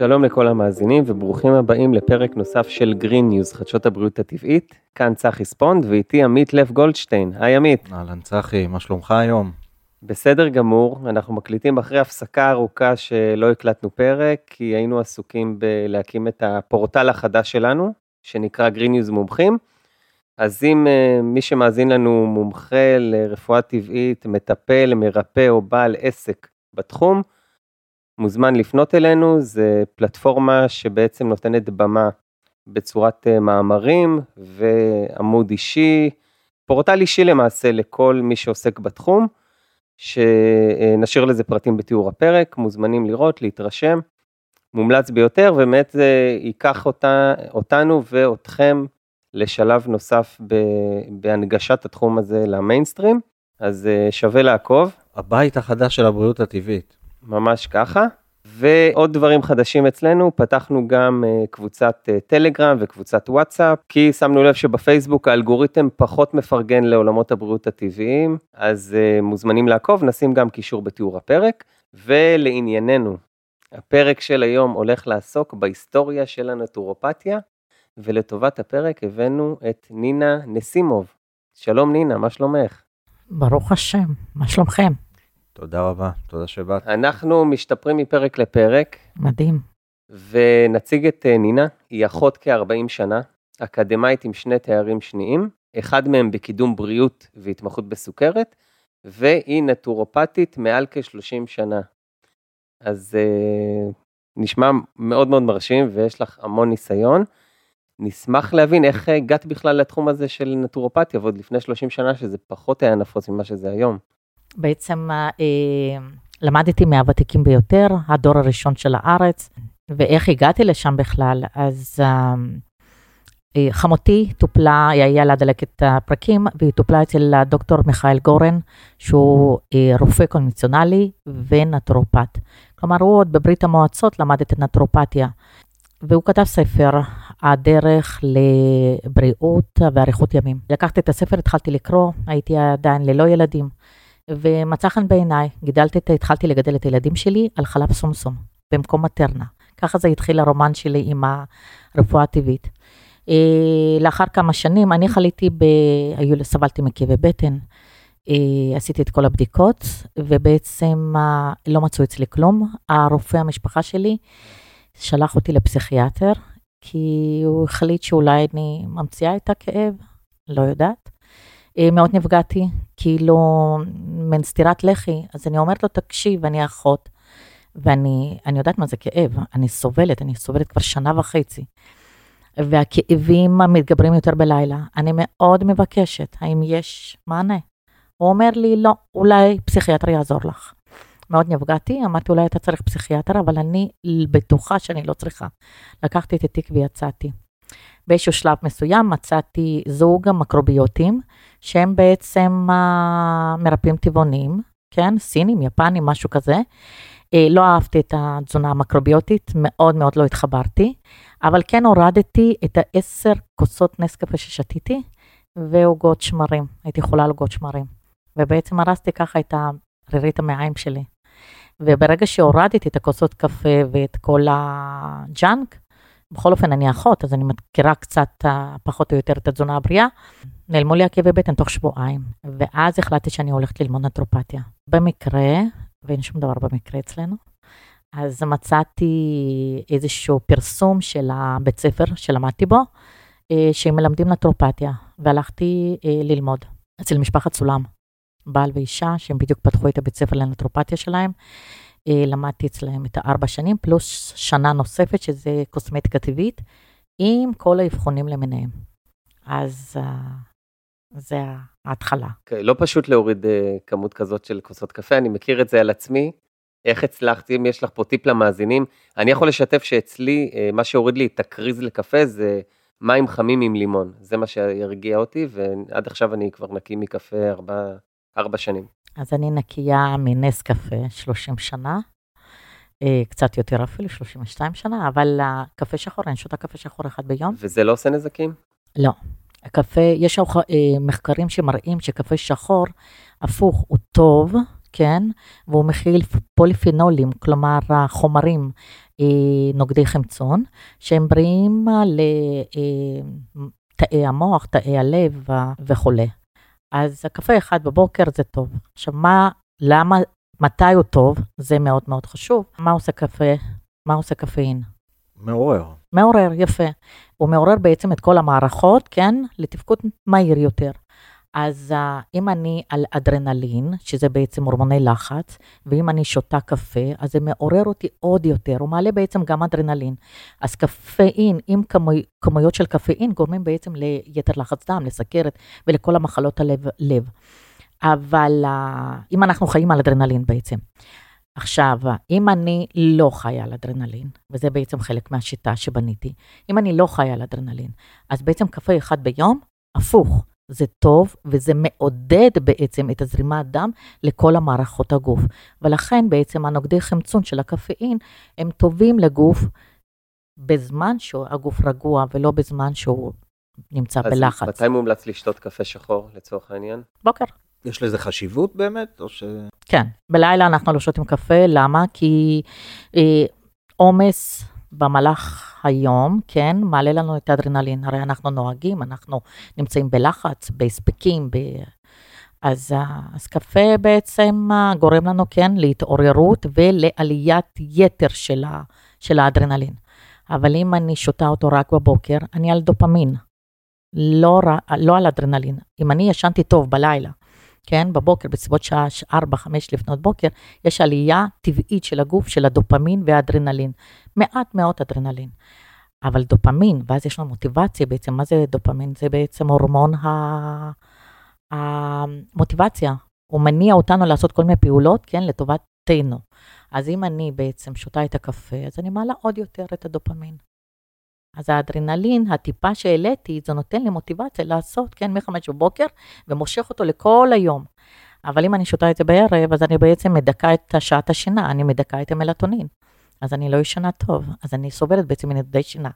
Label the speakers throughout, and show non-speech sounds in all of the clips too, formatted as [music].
Speaker 1: שלום לכל המאזינים וברוכים הבאים לפרק נוסף של Green News, חדשות הבריאות הטבעית. כאן צחי ספונד ואיתי עמית לב גולדשטיין. היי עמית.
Speaker 2: אהלן צחי, מה שלומך היום?
Speaker 1: בסדר גמור, אנחנו מקליטים אחרי הפסקה ארוכה שלא הקלטנו פרק, כי היינו עסוקים בלהקים את הפורטל החדש שלנו, שנקרא Green News מומחים. אז אם אה, מי שמאזין לנו מומחה לרפואה טבעית, מטפל, מרפא או בעל עסק בתחום, מוזמן לפנות אלינו, זה פלטפורמה שבעצם נותנת במה בצורת uh, מאמרים ועמוד אישי, פורטל אישי למעשה לכל מי שעוסק בתחום, שנשאיר לזה פרטים בתיאור הפרק, מוזמנים לראות, להתרשם, מומלץ ביותר, ובאמת זה ייקח אותה, אותנו ואותכם לשלב נוסף בהנגשת התחום הזה למיינסטרים, אז אה, שווה לעקוב.
Speaker 2: הבית החדש של הבריאות הטבעית.
Speaker 1: ממש ככה. ועוד דברים חדשים אצלנו, פתחנו גם אה, קבוצת אה, טלגרם וקבוצת וואטסאפ, כי שמנו לב שבפייסבוק האלגוריתם פחות מפרגן לעולמות הבריאות הטבעיים, אז מוזמנים לעקוב, נשים גם קישור בתיאור הפרק. ולענייננו, הפרק של היום הולך לעסוק בהיסטוריה של הנטורופתיה, ולטובת הפרק הבאנו את נינה נסימוב. שלום נינה, מה שלומך?
Speaker 3: ברוך השם, מה שלומכם?
Speaker 2: תודה רבה, תודה שבאת.
Speaker 1: אנחנו משתפרים מפרק לפרק.
Speaker 3: מדהים.
Speaker 1: ונציג את אה, נינה, היא אחות כ-40 שנה, אקדמאית עם שני תארים שניים, אחד מהם בקידום בריאות והתמחות בסוכרת, והיא נטורופטית מעל כ-30 שנה. אז uh, נשמע מאוד מאוד מרשים ויש לך המון ניסיון. נשמח להבין איך הגעת בכלל לתחום הזה של נטורופתיה, ועוד לפני 30 שנה שזה פחות היה נפוץ ממה שזה היום.
Speaker 3: בעצם אה, למדתי מהוותיקים ביותר, הדור הראשון של הארץ, ואיך הגעתי לשם בכלל, אז אה, אה חמותי טופלה, היא היה לה דלקת הפרקים, והיא טופלה אצל הדוקטור מיכאל גורן, שהוא אה, רופא קונבנציונלי ונטורופט. כלומר, הוא עוד בברית המועצות למד את הנטורופתיה. והוא כתב ספר, הדרך לבריאות ואריכות ימים. לקחתי את הספר, התחלתי לקרוא, הייתי עדיין ללא ילדים, ומצא חן בעיניי, גידלתי, התחלתי לגדל את הילדים שלי על חלב סומסום, במקום מטרנה. ככה זה התחיל הרומן שלי עם הרפואה הטבעית. אה, לאחר כמה שנים, אני חליתי, ב... היו, סבלתי מכאבי בטן, אה, עשיתי את כל הבדיקות, ובעצם אה, לא מצאו אצלי כלום. הרופא המשפחה שלי, שלח אותי לפסיכיאטר, כי הוא החליט שאולי אני ממציאה את הכאב, לא יודעת. אה, מאוד נפגעתי, כאילו מן סטירת לחי, אז אני אומרת לו, תקשיב, אני אחות, ואני יודעת מה זה כאב, אני סובלת, אני סובלת כבר שנה וחצי. והכאבים מתגברים יותר בלילה. אני מאוד מבקשת, האם יש מענה? הוא אומר לי, לא, אולי פסיכיאטר יעזור לך. מאוד נפגעתי, אמרתי אולי אתה צריך פסיכיאטר, אבל אני בטוחה שאני לא צריכה. לקחתי את התיק ויצאתי. באיזשהו שלב מסוים מצאתי זוג מקרוביוטים, שהם בעצם מרפאים טבעוניים, כן, סינים, יפנים, משהו כזה. Uh, לא אהבתי את התזונה המקרוביוטית, מאוד מאוד לא התחברתי, אבל כן הורדתי את העשר כוסות נס קפה ששתיתי, ועוגות שמרים, הייתי חולה על עוגות שמרים. ובעצם הרסתי ככה את הרירית המעיים שלי. וברגע שהורדתי את הכוסות קפה ואת כל הג'אנק, בכל אופן אני אחות, אז אני מכירה קצת פחות או יותר את התזונה הבריאה, נעלמו לי עקבי בטן תוך שבועיים, ואז החלטתי שאני הולכת ללמוד נטרופתיה. במקרה, ואין שום דבר במקרה אצלנו, אז מצאתי איזשהו פרסום של הבית ספר שלמדתי בו, אה, שהם מלמדים נטרופתיה, והלכתי אה, ללמוד אצל משפחת סולם. בעל ואישה, שהם בדיוק פתחו את הבית ספר לנטרופתיה שלהם. אה, למדתי אצלהם את הארבע שנים, פלוס שנה נוספת, שזה קוסמטיקה טבעית, עם כל האבחונים למיניהם. אז uh, זה ההתחלה.
Speaker 1: Okay, אוקיי, לא פשוט להוריד uh, כמות כזאת של כוסות קפה, אני מכיר את זה על עצמי. איך הצלחתי, אם יש לך פה טיפ למאזינים, אני יכול לשתף שאצלי, uh, מה שהוריד לי את הקריז לקפה זה מים חמים עם לימון. זה מה שירגיע אותי, ועד עכשיו אני כבר נקי מקפה ארבע, ארבע שנים.
Speaker 3: אז אני נקייה מנס קפה 30 שנה, אה, קצת יותר אפילו, 32 שנה, אבל קפה שחור, אני שותה קפה שחור אחד ביום.
Speaker 1: וזה לא עושה נזקים?
Speaker 3: לא. הקפה, יש. אה, מחקרים שמראים שקפה שחור, הפוך, הוא טוב, כן, והוא מכיל פוליפנולים, כלומר חומרים נוגדי חמצון, שהם בריאים לתאי המוח, תאי הלב וכולי. אז הקפה אחד בבוקר זה טוב. עכשיו, מה, למה, מתי הוא טוב? זה מאוד מאוד חשוב. מה עושה קפה? מה עושה קפאין?
Speaker 2: מעורר.
Speaker 3: מעורר, יפה. הוא מעורר בעצם את כל המערכות, כן? לתפקוד מהיר יותר. אז uh, אם אני על אדרנלין, שזה בעצם הורמוני לחץ, ואם אני שותה קפה, אז זה מעורר אותי עוד יותר, הוא מעלה בעצם גם אדרנלין. אז קפאין, עם כמויות, כמויות של קפאין, גורמים בעצם ליתר לחץ דם, לסכרת ולכל המחלות הלב. לב. אבל uh, אם אנחנו חיים על אדרנלין בעצם. עכשיו, אם אני לא חיה על אדרנלין, וזה בעצם חלק מהשיטה שבניתי, אם אני לא חיה על אדרנלין, אז בעצם קפה אחד ביום, הפוך, זה טוב וזה מעודד בעצם את הזרימת דם לכל המערכות הגוף. ולכן בעצם הנוגדי חמצון של הקפאין הם טובים לגוף בזמן שהגוף רגוע ולא בזמן שהוא נמצא
Speaker 1: אז
Speaker 3: בלחץ.
Speaker 1: אז מתי מומלץ לשתות קפה שחור לצורך העניין?
Speaker 3: בוקר.
Speaker 2: יש לזה חשיבות באמת, או ש...
Speaker 3: כן, בלילה אנחנו לא שותים קפה, למה? כי אה, עומס אה, במהלך היום, כן, מעלה לנו את האדרנלין. הרי אנחנו נוהגים, אנחנו נמצאים בלחץ, בהספקים, ב... אז, אז קפה בעצם גורם לנו, כן, להתעוררות ולעליית יתר של, ה, של האדרנלין. אבל אם אני שותה אותו רק בבוקר, אני על דופמין, לא, לא על אדרנלין. אם אני ישנתי טוב בלילה, כן, בבוקר, בסביבות שעה 4-5 לפנות בוקר, יש עלייה טבעית של הגוף, של הדופמין והאדרנלין. מעט מאוד אדרנלין. אבל דופמין, ואז יש לנו מוטיבציה בעצם, מה זה דופמין? זה בעצם הורמון המוטיבציה. הוא מניע אותנו לעשות כל מיני פעולות, כן, לטובתנו. אז אם אני בעצם שותה את הקפה, אז אני מעלה עוד יותר את הדופמין. אז האדרנלין, הטיפה שהעליתי, זה נותן לי מוטיבציה לעשות, כן, מ-5 בבוקר, ומושך אותו לכל היום. אבל אם אני שותה את זה בערב, אז אני בעצם מדכא את שעת השינה, אני מדכא את המלטונין. אז אני לא ישנה טוב, אז אני סובלת בעצם מנדודי שינה.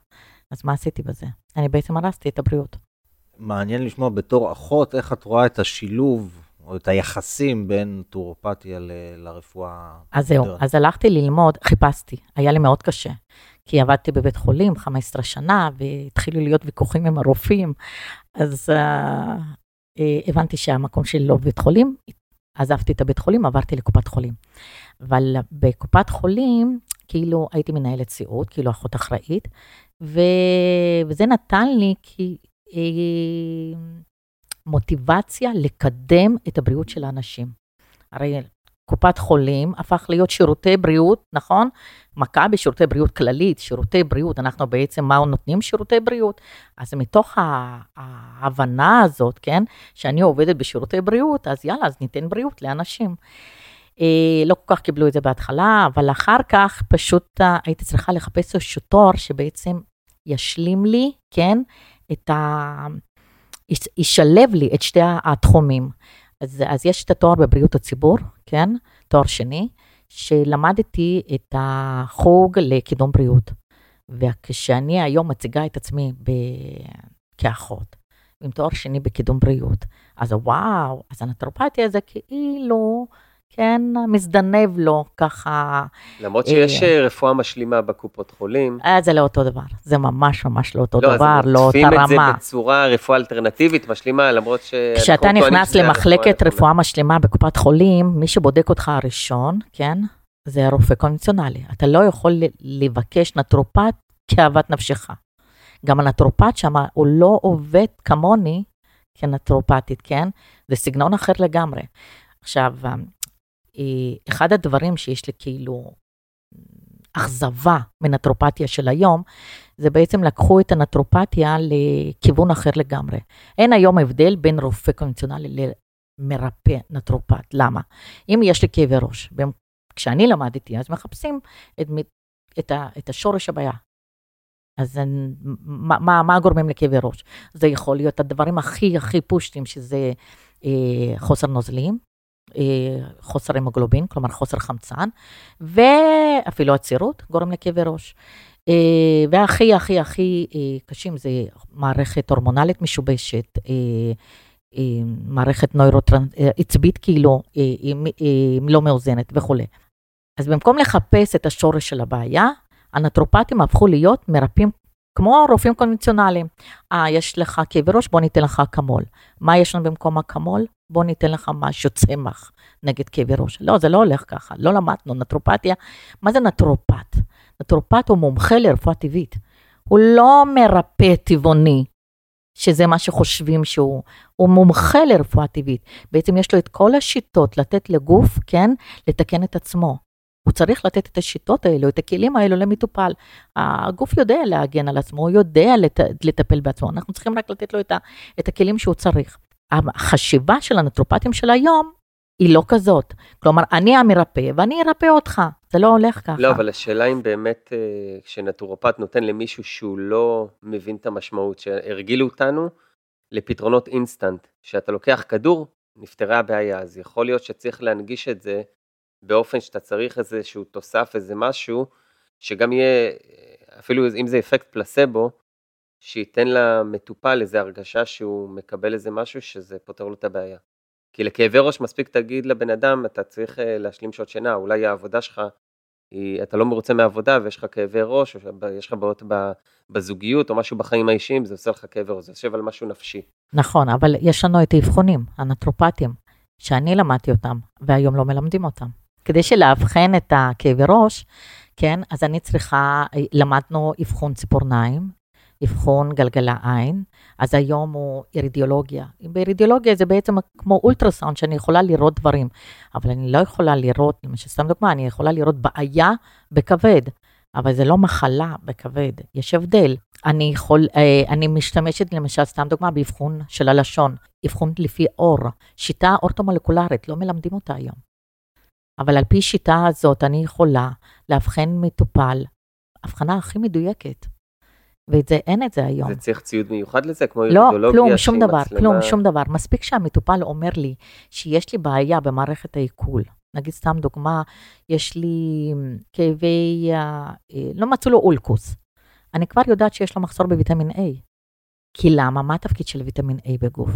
Speaker 3: אז מה עשיתי בזה? אני בעצם הרסתי את הבריאות.
Speaker 2: מעניין לשמוע בתור אחות, איך את רואה את השילוב או את היחסים בין טורופתיה ל- לרפואה.
Speaker 3: אז זהו, אז הלכתי ללמוד, חיפשתי, היה לי מאוד קשה. כי עבדתי בבית חולים 15 שנה, והתחילו להיות ויכוחים עם הרופאים, אז uh, הבנתי שהמקום שלי לא בבית חולים, עזבתי את הבית חולים, עברתי לקופת חולים. אבל בקופת חולים, כאילו הייתי מנהלת סיעוד, כאילו אחות אחראית, ו... וזה נתן לי כי... אה, מוטיבציה לקדם את הבריאות של האנשים. הרי קופת חולים הפך להיות שירותי בריאות, נכון? מכבי שירותי בריאות כללית, שירותי בריאות, אנחנו בעצם מה נותנים שירותי בריאות? אז מתוך ההבנה הזאת, כן, שאני עובדת בשירותי בריאות, אז יאללה, אז ניתן בריאות לאנשים. אה, לא כל כך קיבלו את זה בהתחלה, אבל אחר כך פשוט אה, הייתי צריכה לחפש איזשהו תואר שבעצם ישלים לי, כן, את ה... ישלב לי את שתי התחומים. אז, אז יש את התואר בבריאות הציבור, כן, תואר שני, שלמדתי את החוג לקידום בריאות. וכשאני היום מציגה את עצמי ב... כאחות, עם תואר שני בקידום בריאות, אז וואו, אז הנטרופתיה זה כאילו כן, מזדנב לו ככה.
Speaker 1: למרות שיש אה, אה, רפואה משלימה בקופות חולים.
Speaker 3: אה, זה לא אותו דבר, זה ממש ממש לא אותו לא, דבר, לא אותה רמה. לא, אז
Speaker 1: עוטפים את זה בצורה רפואה אלטרנטיבית משלימה, למרות ש...
Speaker 3: כשאתה נכנס למחלקת רפואה משלימה בקופת חולים, מי שבודק אותך הראשון, כן, זה הרופא קונבנציונלי. אתה לא יכול לבקש נטרופט כאוות נפשך. גם הנטרופט שם, הוא לא עובד כמוני כנטרופטית, כן? זה סגנון אחר לגמרי. עכשיו, אה, אחד הדברים שיש לי כאילו אכזבה מנטרופתיה של היום, זה בעצם לקחו את הנטרופתיה לכיוון אחר לגמרי. אין היום הבדל בין רופא קונבנציונלי למרפא נטרופת. למה? אם יש לי כאבי ראש, כשאני למדתי, אז מחפשים את, את, ה, את השורש הבעיה. אז מה, מה, מה גורמים לכאבי ראש? זה יכול להיות הדברים הכי הכי פושטים, שזה אה, חוסר נוזלים, אה, חוסר המוגלובין, כלומר חוסר חמצן, ואפילו עצירות גורם לכאבי ראש. אה, והכי הכי הכי אה, קשים זה מערכת הורמונלית משובשת, מערכת נוירוטרנס, כאילו, היא לא מאוזנת וכולי. אז במקום לחפש את השורש של הבעיה, הנטרופטים הפכו להיות מרפאים כמו רופאים קונבנציונליים. אה, יש לך כאבי ראש, בוא ניתן לך אקמול. מה יש לנו במקום אקמול? בוא ניתן לך משהו צמח נגד כאבי ראש. לא, זה לא הולך ככה, לא למדנו נטרופתיה. מה זה נטרופט? נטרופט הוא מומחה לרפואה טבעית. הוא לא מרפא טבעוני, שזה מה שחושבים שהוא, הוא מומחה לרפואה טבעית. בעצם יש לו את כל השיטות לתת לגוף, כן, לתקן את עצמו. הוא צריך לתת את השיטות האלו, את הכלים האלו למטופל. הגוף יודע להגן על עצמו, הוא יודע לט, לטפל בעצמו, אנחנו צריכים רק לתת לו את, ה, את הכלים שהוא צריך. החשיבה של הנטרופטים של היום היא לא כזאת. כלומר, אני המרפא ואני ארפא אותך. זה לא הולך ככה.
Speaker 1: לא, אבל השאלה אם באמת אה, כשנטורופט נותן למישהו שהוא לא מבין את המשמעות, שהרגילו אותנו לפתרונות אינסטנט, שאתה לוקח כדור, נפתרה הבעיה, אז יכול להיות שצריך להנגיש את זה באופן שאתה צריך איזשהו תוסף, איזה משהו, שגם יהיה, אפילו אם זה אפקט פלסבו, שייתן למטופל איזו הרגשה שהוא מקבל איזה משהו שזה פותר לו את הבעיה. כי לכאבי ראש מספיק תגיד לבן אדם, אתה צריך אה, להשלים שעות שינה, אולי העבודה שלך, היא, אתה לא מרוצה מהעבודה ויש לך כאבי ראש, או יש לך בעיות בזוגיות או משהו בחיים האישיים, זה עושה לך כאבי ראש, זה יושב על משהו נפשי.
Speaker 3: נכון, אבל יש לנו את האבחונים, הנטרופטים, שאני למדתי אותם, והיום לא מלמדים אותם. כדי שלאבחן את הכאבי ראש, כן, אז אני צריכה, למדנו אבחון ציפורניים, אבחון גלגלה עין, אז היום הוא אירידיאולוגיה. באירידיאולוגיה זה בעצם כמו אולטרסאונד, שאני יכולה לראות דברים, אבל אני לא יכולה לראות, למשל, סתם דוגמה, אני יכולה לראות בעיה בכבד, אבל זה לא מחלה בכבד, יש הבדל. אני, יכול, אה, אני משתמשת, למשל, סתם דוגמה, באבחון של הלשון, אבחון לפי אור, שיטה אורטומולקולרית, לא מלמדים אותה היום. אבל על פי שיטה הזאת אני יכולה לאבחן מטופל, הבחנה הכי מדויקת. ואת זה, אין את זה היום.
Speaker 1: זה צריך ציוד מיוחד לזה, כמו
Speaker 3: לא, כלום, שום דבר, מצלמה... כלום, שום דבר. מספיק שהמטופל אומר לי שיש לי בעיה במערכת העיכול. נגיד סתם דוגמה, יש לי כאבי, אה, לא מצאו לו אולקוס. אני כבר יודעת שיש לו מחסור בוויטמין A. כי למה? מה התפקיד של ויטמין A בגוף?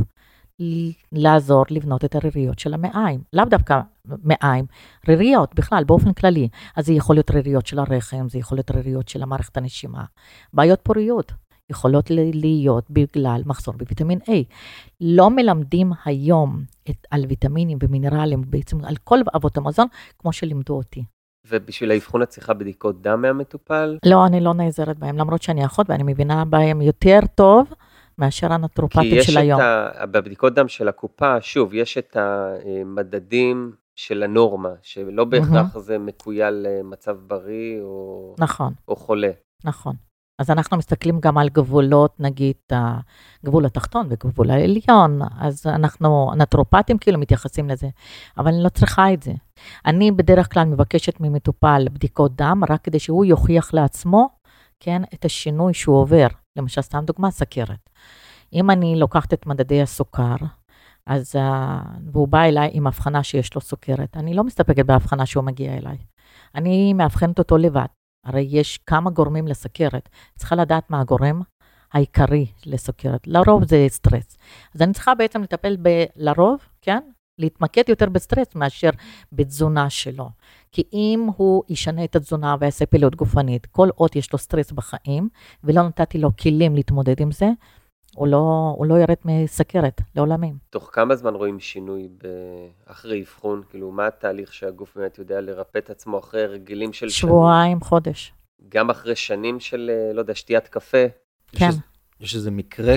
Speaker 3: לעזור לבנות את הריריות של המעיים, לאו דווקא מעיים, ריריות בכלל, באופן כללי. אז זה יכול להיות ריריות של הרחם, זה יכול להיות ריריות של המערכת הנשימה. בעיות פוריות יכולות להיות בגלל מחסור בוויטמין A. לא מלמדים היום את, על ויטמינים ומינרלים, בעצם על כל אבות המזון, כמו שלימדו אותי.
Speaker 1: ובשביל האבחון את צריכה בדיקות דם מהמטופל?
Speaker 3: לא, אני לא נעזרת בהם, למרות שאני אחות ואני מבינה בהם יותר טוב. מאשר הנטרופטים של היום. כי
Speaker 1: יש את ה... בבדיקות דם של הקופה, שוב, יש את המדדים של הנורמה, שלא בהכרח mm-hmm. זה מקוייל למצב בריא או,
Speaker 3: נכון.
Speaker 1: או חולה.
Speaker 3: נכון. אז אנחנו מסתכלים גם על גבולות, נגיד, הגבול התחתון וגבול העליון, אז אנחנו, הנטרופטים כאילו מתייחסים לזה, אבל אני לא צריכה את זה. אני בדרך כלל מבקשת ממטופל בדיקות דם, רק כדי שהוא יוכיח לעצמו, כן, את השינוי שהוא עובר. למשל, סתם דוגמה, סכרת. אם אני לוקחת את מדדי הסוכר, אז, uh, והוא בא אליי עם הבחנה שיש לו סוכרת, אני לא מסתפקת בהבחנה שהוא מגיע אליי. אני מאבחנת אותו לבד. הרי יש כמה גורמים לסוכרת. צריכה לדעת מה הגורם העיקרי לסוכרת. לרוב זה סטרס. אז אני צריכה בעצם לטפל ב... לרוב, כן? להתמקד יותר בסטרס מאשר בתזונה שלו. כי אם הוא ישנה את התזונה ויעשה פעילות גופנית, כל עוד יש לו סטרס בחיים, ולא נתתי לו כלים להתמודד עם זה, הוא לא, הוא לא ירד מסכרת לעולמים.
Speaker 1: תוך כמה זמן רואים שינוי אחרי אבחון? כאילו, מה התהליך שהגוף באמת יודע לרפא את עצמו אחרי רגילים של
Speaker 3: שבועיים, שנים? חודש.
Speaker 1: גם אחרי שנים של, אה, לא יודע, שתיית קפה?
Speaker 3: כן.
Speaker 2: יש, יש איזה מקרה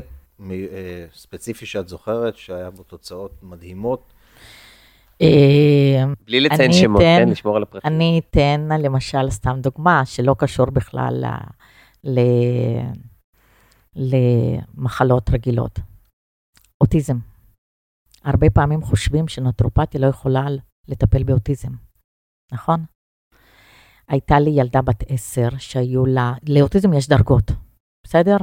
Speaker 2: אה, ספציפי שאת זוכרת, שהיה בו תוצאות מדהימות?
Speaker 3: אה,
Speaker 1: בלי לציין שמות, כן, לשמור על הפרטים.
Speaker 3: אני אתן למשל סתם דוגמה שלא קשור בכלל ל... למחלות רגילות. אוטיזם. הרבה פעמים חושבים שנטרופתיה לא יכולה לטפל באוטיזם, נכון? הייתה לי ילדה בת עשר שהיו לה, לאוטיזם יש דרגות, בסדר?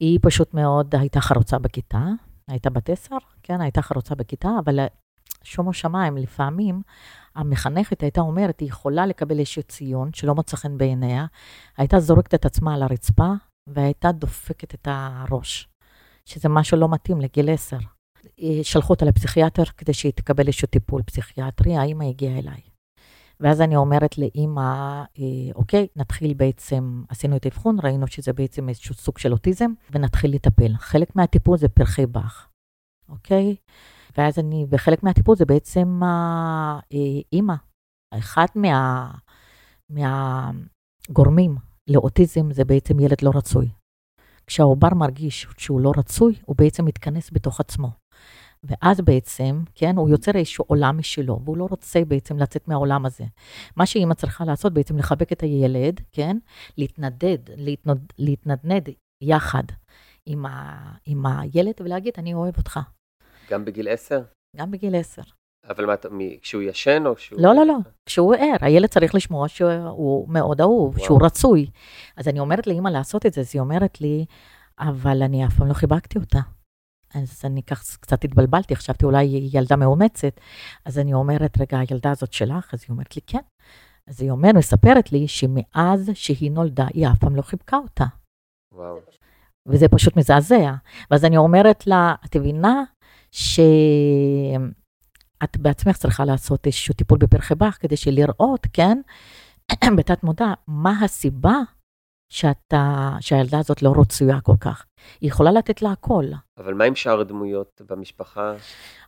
Speaker 3: היא פשוט מאוד הייתה חרוצה בכיתה, הייתה בת עשר, כן, הייתה חרוצה בכיתה, אבל שומו שמיים, לפעמים המחנכת הייתה אומרת, היא יכולה לקבל איזשהו ציון שלא מוצא חן בעיניה, הייתה זורקת את עצמה על הרצפה והייתה דופקת את הראש, שזה משהו לא מתאים לגיל עשר. שלחו אותה לפסיכיאטר כדי שהיא תקבל איזשהו טיפול פסיכיאטרי, האמא הגיעה אליי. ואז אני אומרת לאימא, אה, אוקיי, נתחיל בעצם, עשינו את האבחון, ראינו שזה בעצם איזשהו סוג של אוטיזם, ונתחיל לטפל. חלק מהטיפול זה פרחי באך, אוקיי? ואז אני, וחלק מהטיפול זה בעצם אה, אימא. אחד מה, מהגורמים לאוטיזם זה בעצם ילד לא רצוי. כשהעובר מרגיש שהוא לא רצוי, הוא בעצם מתכנס בתוך עצמו. ואז בעצם, כן, הוא יוצר איזשהו עולם משלו, והוא לא רוצה בעצם לצאת מהעולם הזה. מה שאימא צריכה לעשות בעצם לחבק את הילד, כן, להתנדד, להתנד, להתנדנד יחד עם, ה, עם הילד ולהגיד, אני אוהב אותך.
Speaker 1: גם בגיל עשר?
Speaker 3: גם בגיל עשר.
Speaker 1: אבל מה, כשהוא ישן או כשהוא...
Speaker 3: לא, לא, לא, כשהוא ער, הילד צריך לשמוע שהוא מאוד אהוב, וואו. שהוא רצוי. אז אני אומרת לאמא לעשות את זה, אז היא אומרת לי, אבל אני אף פעם לא חיבקתי אותה. אז אני כך קצת התבלבלתי, חשבתי אולי היא ילדה מאומצת. אז אני אומרת, רגע, הילדה הזאת שלך? אז היא אומרת לי, כן. אז היא אומרת, מספרת לי שמאז שהיא נולדה, היא אף פעם לא חיבקה אותה.
Speaker 1: וואו.
Speaker 3: וזה פשוט מזעזע. ואז אני אומרת לה, את מבינה שאת בעצמך צריכה לעשות איזשהו טיפול בפרחי באך כדי שלראות, כן, [clears throat] בתת מודע, מה הסיבה שאתה, שהילדה הזאת לא רצויה כל כך. היא יכולה לתת לה הכל.
Speaker 1: אבל מה עם שאר הדמויות במשפחה?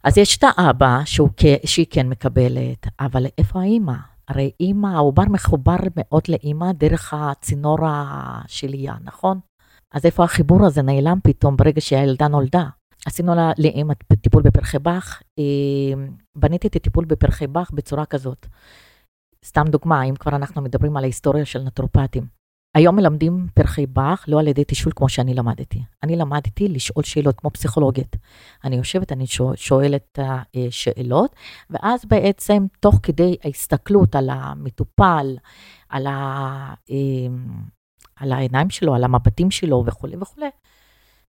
Speaker 3: אז יש את האבא שהוא, שהיא כן מקבלת, אבל איפה האימא? הרי אימא, העובר מחובר מאוד לאימא דרך הצינור השלייה, נכון? אז איפה החיבור הזה נעלם פתאום ברגע שהילדה נולדה? עשינו לה טיפול בפרחי באך, אה, בניתי את הטיפול בפרחי באך בצורה כזאת. סתם דוגמה, אם כבר אנחנו מדברים על ההיסטוריה של נטרופטים. היום מלמדים פרחי באך לא על ידי תשאול כמו שאני למדתי. אני למדתי לשאול שאלות כמו פסיכולוגית. אני יושבת, אני שואלת את השאלות, ואז בעצם תוך כדי ההסתכלות על המטופל, על, ה, אמ, על העיניים שלו, על המבטים שלו וכולי וכולי,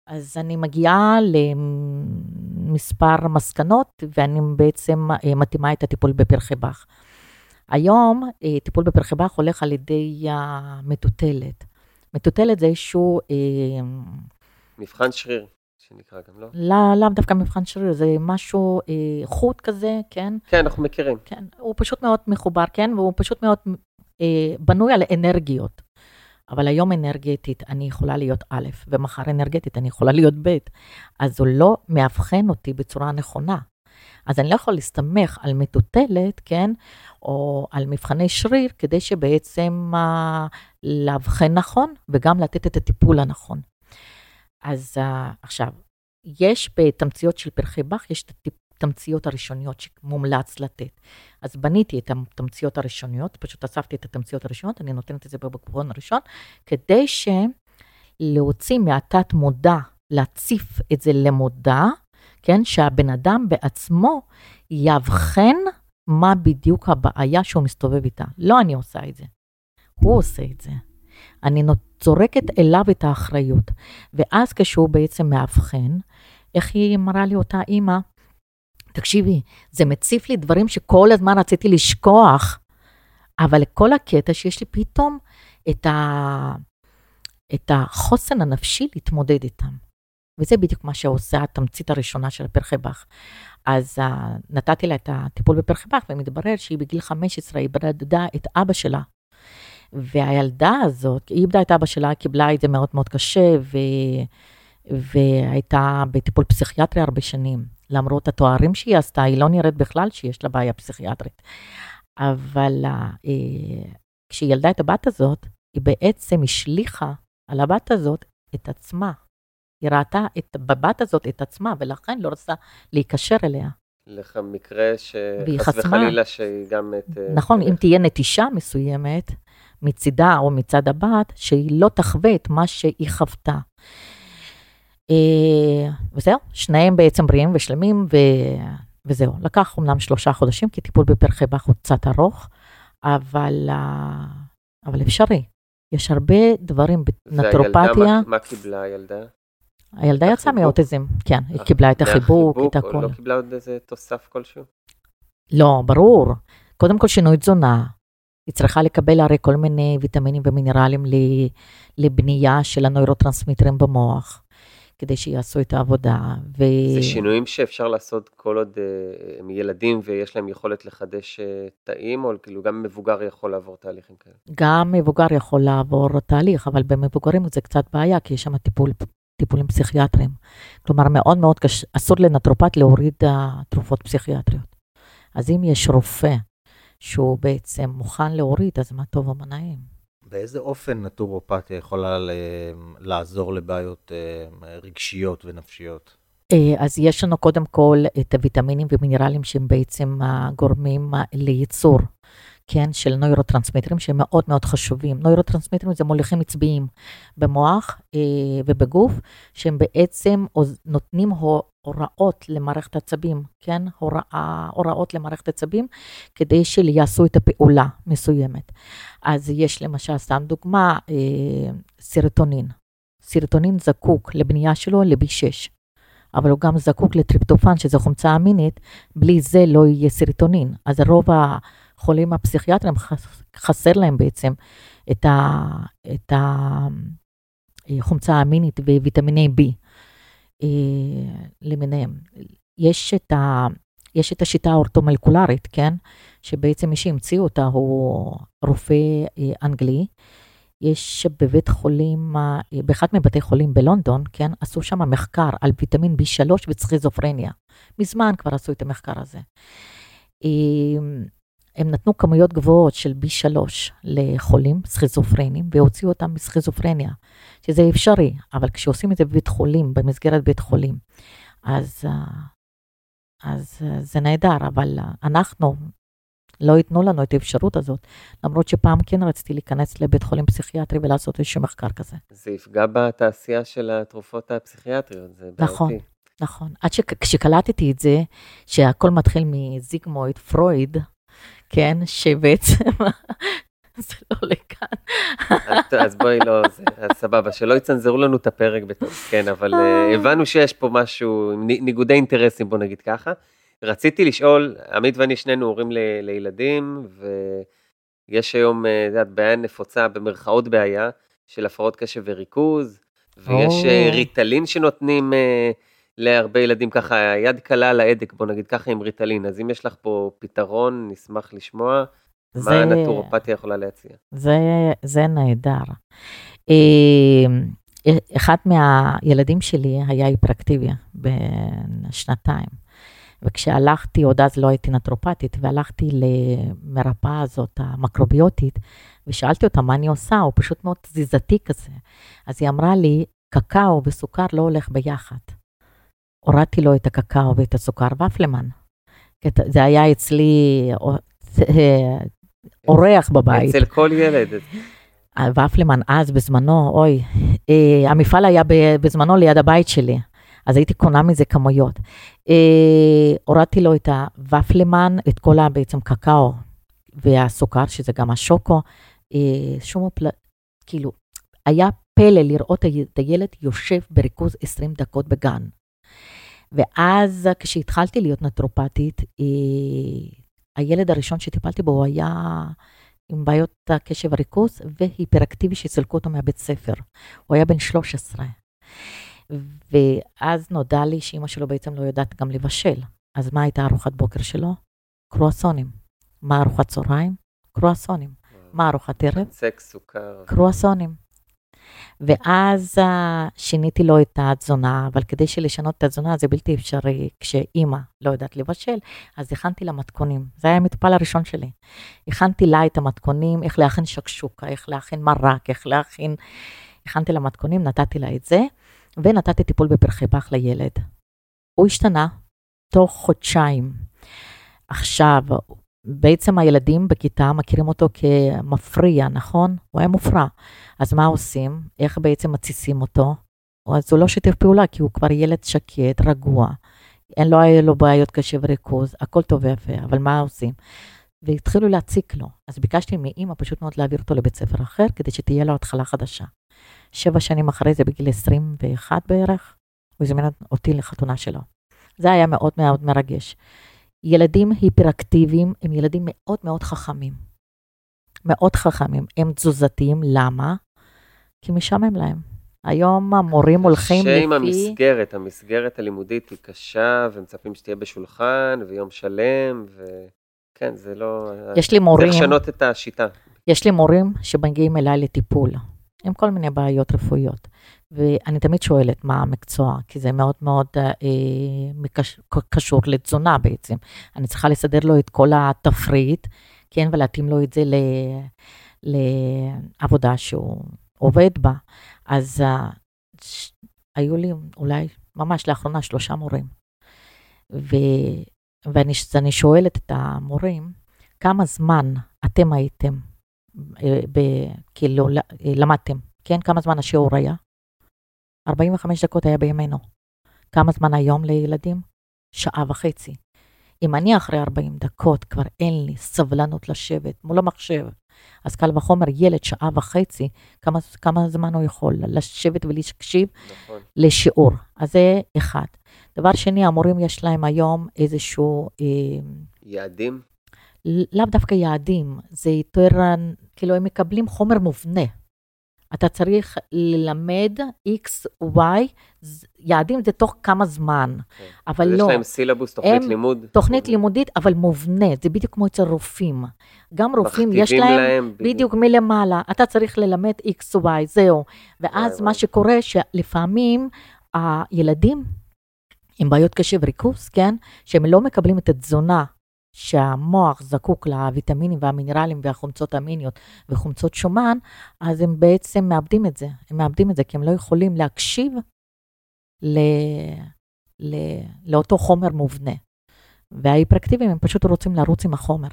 Speaker 3: אז אני מגיעה למספר מסקנות, ואני בעצם אה, מתאימה את הטיפול בפרחי באך. היום אה, טיפול בפרחי באך הולך על ידי המטוטלת. מטוטלת זה איזשהו... אה,
Speaker 1: מבחן שריר. שנקרא גם, לא?
Speaker 3: לא, לאו דווקא מבחן שריר, זה משהו אה, חוט כזה, כן?
Speaker 1: כן, אנחנו מכירים.
Speaker 3: כן, הוא פשוט מאוד מחובר, כן? והוא פשוט מאוד אה, בנוי על אנרגיות. אבל היום אנרגטית אני יכולה להיות א', ומחר אנרגטית אני יכולה להיות ב', אז הוא לא מאבחן אותי בצורה נכונה. אז אני לא יכול להסתמך על מטוטלת, כן, או על מבחני שריר, כדי שבעצם uh, לאבחן נכון וגם לתת את הטיפול הנכון. אז uh, עכשיו, יש בתמציות של פרחי באך, יש את התמציות הראשוניות שמומלץ לתת. אז בניתי את התמציות הראשוניות, פשוט אספתי את התמציות הראשוניות, אני נותנת את זה בבקבון הראשון, כדי שלהוציא מהתת מודע, להציף את זה למודע, כן? שהבן אדם בעצמו יאבחן מה בדיוק הבעיה שהוא מסתובב איתה. לא אני עושה את זה, הוא עושה את זה. אני זורקת אליו את האחריות. ואז כשהוא בעצם מאבחן, איך היא אמרה לי אותה אימא? תקשיבי, זה מציף לי דברים שכל הזמן רציתי לשכוח, אבל כל הקטע שיש לי פתאום את, ה... את החוסן הנפשי להתמודד איתם. וזה בדיוק מה שעושה התמצית הראשונה של פרחי באך. אז uh, נתתי לה את הטיפול בפרחי באך, ומתברר שהיא בגיל 15 איבדה את אבא שלה. והילדה הזאת, היא איבדה את אבא שלה, קיבלה את זה מאוד מאוד קשה, ו... והייתה בטיפול פסיכיאטרי הרבה שנים. למרות התוארים שהיא עשתה, היא לא נראית בכלל שיש לה בעיה פסיכיאטרית. אבל uh, כשהיא ילדה את הבת הזאת, היא בעצם השליכה על הבת הזאת את עצמה. היא ראתה את, בבת הזאת את עצמה, ולכן לא רצתה להיקשר אליה.
Speaker 1: לך מקרה שחס וחלילה שהיא גם את...
Speaker 3: אה, נכון, אם תהיה נטישה מסוימת מצידה או מצד הבת, שהיא לא תחווה את מה שהיא חוותה. אה, וזהו, שניהם בעצם בריאים ושלמים, ו... וזהו. לקח אמנם שלושה חודשים, כי טיפול בפרחי באך הוא קצת ארוך, אבל, אה, אבל אפשרי. יש הרבה דברים בנטרופתיה. והילדה,
Speaker 1: מה, מה קיבלה הילדה?
Speaker 3: הילדה יצאה מאוטיזם, כן, היא קיבלה את החיבוק, את הכול.
Speaker 1: לא קיבלה עוד איזה תוסף כלשהו?
Speaker 3: לא, ברור. קודם כל שינוי תזונה. היא צריכה לקבל הרי כל מיני ויטמינים ומינרלים לבנייה של הנוירוטרנסמיטרים במוח. כדי שיעשו את העבודה. ו...
Speaker 1: זה שינויים שאפשר לעשות כל עוד אה, הם ילדים ויש להם יכולת לחדש אה, תאים, או כאילו גם מבוגר יכול לעבור תהליכים כאלה?
Speaker 3: גם מבוגר יכול לעבור תהליך, אבל במבוגרים זה קצת בעיה, כי יש שם טיפול, טיפולים פסיכיאטריים. כלומר, מאוד מאוד קשה, אסור לנטרופט להוריד תרופות פסיכיאטריות. אז אם יש רופא שהוא בעצם מוכן להוריד, אז מה טוב ומה נעים.
Speaker 2: באיזה אופן נטורופתיה יכולה לעזור לבעיות אה, רגשיות ונפשיות?
Speaker 3: אה, אז יש לנו קודם כל את הוויטמינים ומינרלים שהם בעצם גורמים לייצור, כן, של נוירוטרנסמיטרים שהם מאוד מאוד חשובים. נוירוטרנסמיטרים זה מוליכים עצביים במוח אה, ובגוף, שהם בעצם נותנים הוראות למערכת עצבים, כן? הוראה, הוראות למערכת עצבים, כדי שיעשו את הפעולה מסוימת. אז יש למשל, סתם דוגמה, אה, סרטונין. סרטונין זקוק לבנייה שלו ל-B6, אבל הוא גם זקוק לטריפטופן, שזה חומצה אמינית, בלי זה לא יהיה סרטונין. אז רוב החולים הפסיכיאטרים חסר להם בעצם את, ה, את החומצה אה, האמינית וויטמיני B. אה, למיניהם. יש את, ה, יש את השיטה האורטומלקולרית, כן? שבעצם מי שהמציא אותה הוא רופא אה, אנגלי. יש בבית חולים, באחד מבתי חולים בלונדון, כן, עשו שם מחקר על ויטמין B3 וסכיזופרניה. מזמן כבר עשו את המחקר הזה. הם נתנו כמויות גבוהות של B3 לחולים סכיזופרנים והוציאו אותם מסכיזופרניה, שזה אפשרי, אבל כשעושים את זה בבית חולים, במסגרת בית חולים, אז, אה, אז אה, זה נהדר, אבל אה, אנחנו, לא ייתנו לנו את האפשרות הזאת, למרות שפעם כן רציתי להיכנס לבית חולים פסיכיאטרי ולעשות איזשהו מחקר כזה.
Speaker 1: זה יפגע בתעשייה של התרופות הפסיכיאטריות, זה בעייתי.
Speaker 3: נכון. נכון, עד שכשקלטתי את זה, שהכל מתחיל מזיגמויד, פרויד, כן, שבעצם [laughs] זה לא לכאן.
Speaker 1: אז בואי לא, אז סבבה, שלא יצנזרו לנו את הפרק בטוב, כן, אבל uh, הבנו שיש פה משהו, ניגודי אינטרסים, בוא נגיד ככה. רציתי לשאול, עמית ואני שנינו הורים לילדים, ויש היום, את יודעת, בעיה נפוצה, במרכאות בעיה, של הפרעות קשב וריכוז, ויש. ריטלין שנותנים... להרבה ילדים ככה, יד קלה על ההדק, בוא נגיד ככה עם ריטלין, אז אם יש לך פה פתרון, נשמח לשמוע. זה, מה הנטורופתיה יכולה להציע?
Speaker 3: זה, זה נהדר. אה, אחד מהילדים שלי היה היפראקטיביה בן שנתיים. וכשהלכתי, עוד אז לא הייתי נטרופטית, והלכתי למרפאה הזאת, המקרוביוטית, ושאלתי אותה מה אני עושה, הוא פשוט מאוד תזיזתי כזה. אז היא אמרה לי, קקאו וסוכר לא הולך ביחד. הורדתי לו את הקקאו ואת הסוכר ופלמן. זה היה אצלי אה, אורח בבית.
Speaker 1: אצל כל ילד.
Speaker 3: ופלמן אז בזמנו, אוי, אה, המפעל היה בזמנו ליד הבית שלי, אז הייתי קונה מזה כמויות. אה, הורדתי לו את הוופלמן, את כל בעצם קקאו והסוכר, שזה גם השוקו, שום פל... כאילו, היה פלא לראות את הילד יושב בריכוז 20 דקות בגן. ואז כשהתחלתי להיות נטרופטית, אה, הילד הראשון שטיפלתי בו היה עם בעיות הקשב הריכוז והיפראקטיבי שסילקו אותו מהבית ספר. הוא היה בן 13. ואז נודע לי שאימא שלו בעצם לא יודעת גם לבשל. אז מה הייתה ארוחת בוקר שלו? קרואסונים. מה ארוחת צהריים? קרואסונים. מה ארוחת ערב?
Speaker 1: סקס, סוכר.
Speaker 3: קרואסונים. ואז uh, שיניתי לו את התזונה, אבל כדי שלשנות את התזונה זה בלתי אפשרי כשאימא לא יודעת לבשל, אז הכנתי לה מתכונים. זה היה המטופל הראשון שלי. הכנתי לה את המתכונים, איך להכין שקשוקה, איך להכין מרק, איך להכין... הכנתי לה מתכונים, נתתי לה את זה, ונתתי טיפול בפרחי פח לילד. הוא השתנה תוך חודשיים. עכשיו, בעצם הילדים בכיתה מכירים אותו כמפריע, נכון? הוא היה מופרע. אז מה עושים? איך בעצם מתסיסים אותו? אז הוא לא שיתף פעולה, כי הוא כבר ילד שקט, רגוע. אין לו, לו בעיות קשב וריכוז, הכל טוב ויפה, אבל מה עושים? והתחילו להציק לו. אז ביקשתי מאימא פשוט מאוד להעביר אותו לבית ספר אחר, כדי שתהיה לו התחלה חדשה. שבע שנים אחרי זה, בגיל 21 בערך, הוא הזמין אותי לחתונה שלו. זה היה מאוד מאוד מרגש. ילדים היפראקטיביים הם ילדים מאוד מאוד חכמים. מאוד חכמים. הם תזוזתיים, למה? כי משעמם להם. היום המורים הולכים
Speaker 1: קשה עם
Speaker 3: לפי...
Speaker 1: המסגרת, המסגרת הלימודית היא קשה, ומצפים שתהיה בשולחן, ויום שלם, וכן, זה לא...
Speaker 3: יש לי מורים,
Speaker 1: צריך לשנות את השיטה.
Speaker 3: יש לי מורים שמגיעים אליי לטיפול, עם כל מיני בעיות רפואיות. ואני תמיד שואלת מה המקצוע, כי זה מאוד מאוד אה, מקש, קשור לתזונה בעצם. אני צריכה לסדר לו את כל התפריט, כן, ולהתאים לו את זה ל, לעבודה שהוא עובד בה. אז אה, ש, היו לי אולי ממש לאחרונה שלושה מורים. ו, ואני, שואלת את המורים, כמה זמן אתם הייתם, אה, ב, כאילו למדתם, כן? כמה זמן השיעור היה? 45 דקות היה בימינו. כמה זמן היום לילדים? שעה וחצי. אם אני אחרי 40 דקות כבר אין לי סבלנות לשבת מול המחשב, אז קל וחומר ילד שעה וחצי, כמה, כמה זמן הוא יכול לשבת ולהקשיב נכון. לשיעור. אז זה אחד. דבר שני, המורים יש להם היום איזשהו... אה,
Speaker 1: יעדים?
Speaker 3: לאו דווקא יעדים, זה יותר, כאילו הם מקבלים חומר מובנה. אתה צריך ללמד X, Y, יעדים זה תוך כמה זמן, okay. כן. אבל לא.
Speaker 1: יש להם סילבוס, תוכנית
Speaker 3: הם,
Speaker 1: לימוד.
Speaker 3: תוכנית לימודית, אבל מובנית, זה בדיוק כמו אצל רופאים. גם רופאים, יש להם, להם בדיוק מלמעלה, אתה צריך ללמד X, Y, זהו. ואז מה שקורה, שלפעמים הילדים עם בעיות קשב וריכוז, כן, שהם לא מקבלים את התזונה שהמוח זקוק לוויטמינים והמינרלים והחומצות המיניות וחומצות שומן, אז הם בעצם מאבדים את זה. הם מאבדים את זה כי הם לא יכולים להקשיב ל... ל... לאותו חומר מובנה. וההיפראקטיביים הם פשוט רוצים לרוץ עם החומר.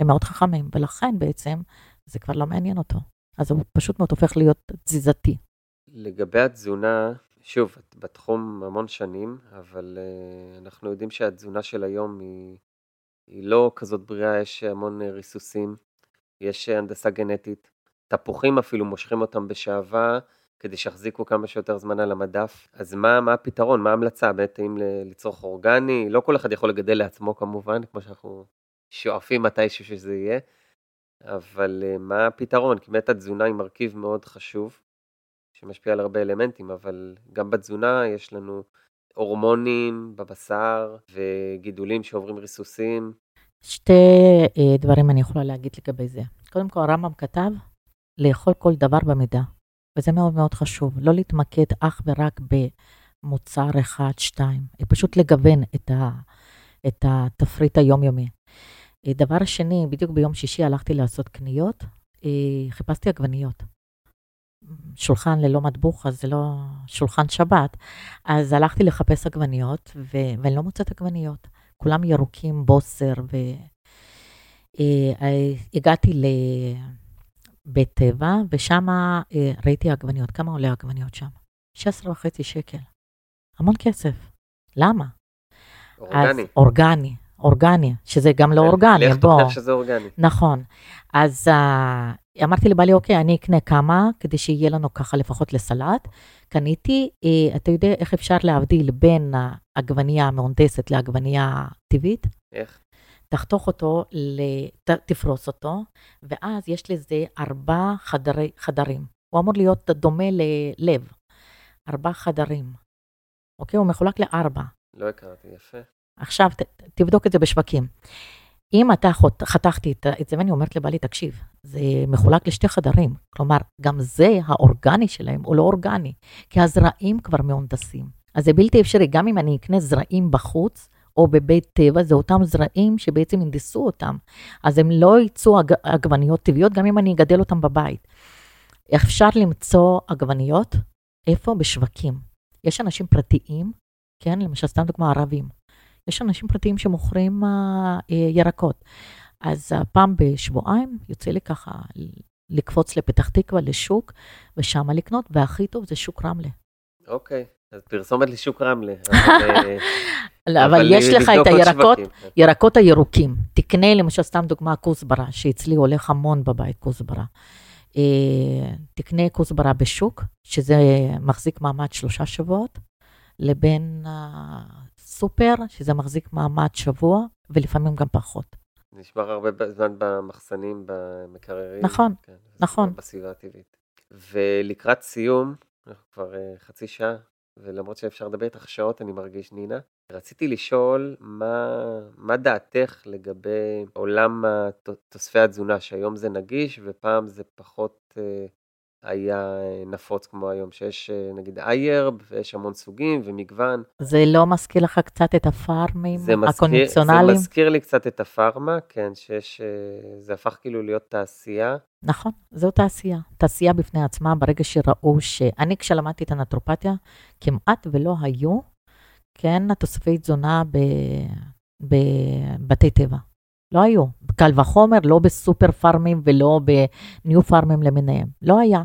Speaker 3: הם מאוד חכמים, ולכן בעצם זה כבר לא מעניין אותו. אז הוא פשוט מאוד הופך להיות תזיזתי.
Speaker 1: לגבי התזונה, שוב, את בתחום המון שנים, אבל uh, אנחנו יודעים שהתזונה של היום היא היא לא כזאת בריאה, יש המון אה, ריסוסים, יש אה, הנדסה גנטית, תפוחים אפילו מושכים אותם בשעווה כדי שיחזיקו כמה שיותר זמן על המדף. אז מה, מה הפתרון, מה ההמלצה? באמת האם לצרוך אורגני? לא כל אחד יכול לגדל לעצמו כמובן, כמו שאנחנו שואפים מתישהו שזה יהיה, אבל אה, מה הפתרון? כי באמת התזונה היא מרכיב מאוד חשוב, שמשפיע על הרבה אלמנטים, אבל גם בתזונה יש לנו הורמונים בבשר וגידולים שעוברים ריסוסים?
Speaker 3: שתי uh, דברים אני יכולה להגיד לגבי זה. קודם כל, הרמב"ם כתב לאכול כל דבר במידה, וזה מאוד מאוד חשוב. לא להתמקד אך ורק במוצר אחד, שתיים, פשוט לגוון את, ה, את התפריט היומיומי. אה, דבר שני, בדיוק ביום שישי הלכתי לעשות קניות, אה, חיפשתי עגבניות. שולחן ללא מטבוח, אז זה לא שולחן שבת. אז הלכתי לחפש עגבניות, ו... ואני לא מוצאת עגבניות. כולם ירוקים, בוסר, והגעתי אה, לבית טבע, ושם אה, ראיתי עגבניות. כמה עולה עגבניות שם? 16 וחצי שקל. המון כסף. למה?
Speaker 1: אורגני.
Speaker 3: אז, אורגני, אורגני, שזה גם לא אורגני,
Speaker 1: בוא. לך תוכיח שזה אורגני.
Speaker 3: נכון. אז uh, אמרתי לבעלי, אוקיי, אני אקנה כמה, כדי שיהיה לנו ככה לפחות לסלט. קניתי, uh, אתה יודע איך אפשר להבדיל בין העגבנייה המהונדסת לעגבנייה טבעית?
Speaker 1: איך?
Speaker 3: תחתוך אותו, ת, תפרוס אותו, ואז יש לזה ארבע חדרי, חדרים. הוא אמור להיות דומה ללב. ארבע חדרים. אוקיי? הוא מחולק לארבע.
Speaker 1: לא הכרתי, יפה.
Speaker 3: עכשיו ת, תבדוק את זה בשווקים. אם אתה חתכתי את זה, ואני אומרת לבעלי, תקשיב, זה מחולק לשתי חדרים. כלומר, גם זה, האורגני שלהם, הוא לא אורגני, כי הזרעים כבר מהונדסים. אז זה בלתי אפשרי, גם אם אני אקנה זרעים בחוץ, או בבית טבע, זה אותם זרעים שבעצם הנדסו אותם. אז הם לא יצאו עגבניות טבעיות, גם אם אני אגדל אותם בבית. אפשר למצוא עגבניות, איפה? בשווקים. יש אנשים פרטיים, כן, למשל, סתם דוגמה, ערבים. יש אנשים פרטיים שמוכרים uh, ירקות. אז uh, פעם בשבועיים יוצא לי ככה לקפוץ לפתח תקווה, לשוק, ושם לקנות, והכי טוב זה שוק רמלה.
Speaker 1: אוקיי, אז פרסומת לשוק רמלה. [laughs]
Speaker 3: לא, אבל, אבל יש לך את הירקות, כן. ירקות הירוקים. תקנה למשל, סתם דוגמה, כוסברה, שאצלי הולך המון בבית כוסברה. תקנה כוסברה בשוק, שזה מחזיק מעמד שלושה שבועות, לבין סופר, שזה מחזיק מעמד שבוע, ולפעמים גם פחות.
Speaker 1: נשמר הרבה זמן במחסנים, במקררים.
Speaker 3: נכון, כן, נכון.
Speaker 1: בסביבה הטבעית. ולקראת סיום, אנחנו כבר uh, חצי שעה, ולמרות שאפשר לדבר איתך שעות, אני מרגיש, נינה. רציתי לשאול, מה, מה דעתך לגבי עולם תוספי התזונה, שהיום זה נגיש ופעם זה פחות uh, היה אה, נפוץ כמו היום, שיש אה, נגיד איירב ויש המון סוגים ומגוון.
Speaker 3: זה לא מזכיר לך קצת את הפארמים זה הקונבנציונליים?
Speaker 1: זה מזכיר לי קצת את הפארמה, כן, שיש, אה, זה הפך כאילו להיות תעשייה.
Speaker 3: נכון, זו תעשייה. תעשייה בפני עצמה, ברגע שראו ש... אני כשלמדתי את הנטרופתיה, כמעט ולא היו, כן, תוספי תזונה בבתי טבע. לא היו. קל וחומר, לא בסופר פארמים ולא בניו פארמים למיניהם. לא היה.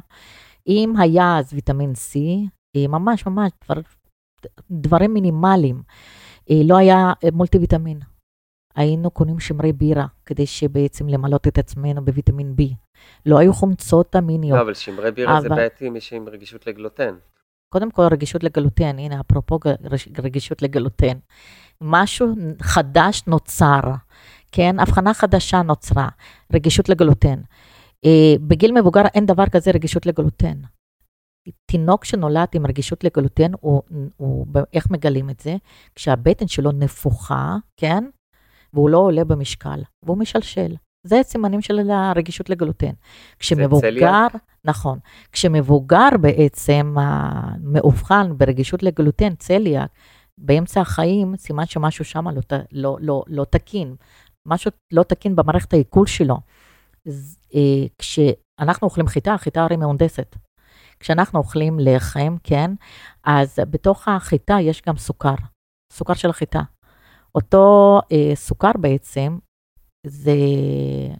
Speaker 3: אם היה אז ויטמין C, אה, ממש ממש דבר, דברים מינימליים. אה, לא היה אה, מולטי ויטמין. היינו קונים שמרי בירה, כדי שבעצם למלות את עצמנו בוויטמין B. לא היו חומצות אמיניות.
Speaker 1: לא, אבל שמרי בירה אבל... זה בעייתי מי שעם רגישות לגלוטן.
Speaker 3: קודם כל רגישות לגלוטן, הנה אפרופו רגישות לגלוטן. משהו חדש נוצר. כן, הבחנה חדשה נוצרה, רגישות לגלוטן. אה, בגיל מבוגר אין דבר כזה רגישות לגלוטן. תינוק שנולד עם רגישות לגלוטן, הוא, הוא, איך מגלים את זה? כשהבטן שלו נפוחה, כן? והוא לא עולה במשקל, והוא משלשל. זה סימנים של הרגישות לגלוטן. כשמבוגר, נכון, כשמבוגר בעצם מאובחן ברגישות לגלוטן, צליאק, באמצע החיים, סימן שמשהו שם לא, לא, לא, לא תקין. משהו לא תקין במערכת העיכול שלו. אה, כשאנחנו אוכלים חיטה, החיטה הרי מהונדסת. כשאנחנו אוכלים לחם, כן, אז בתוך החיטה יש גם סוכר, סוכר של החיטה. אותו אה, סוכר בעצם, זה,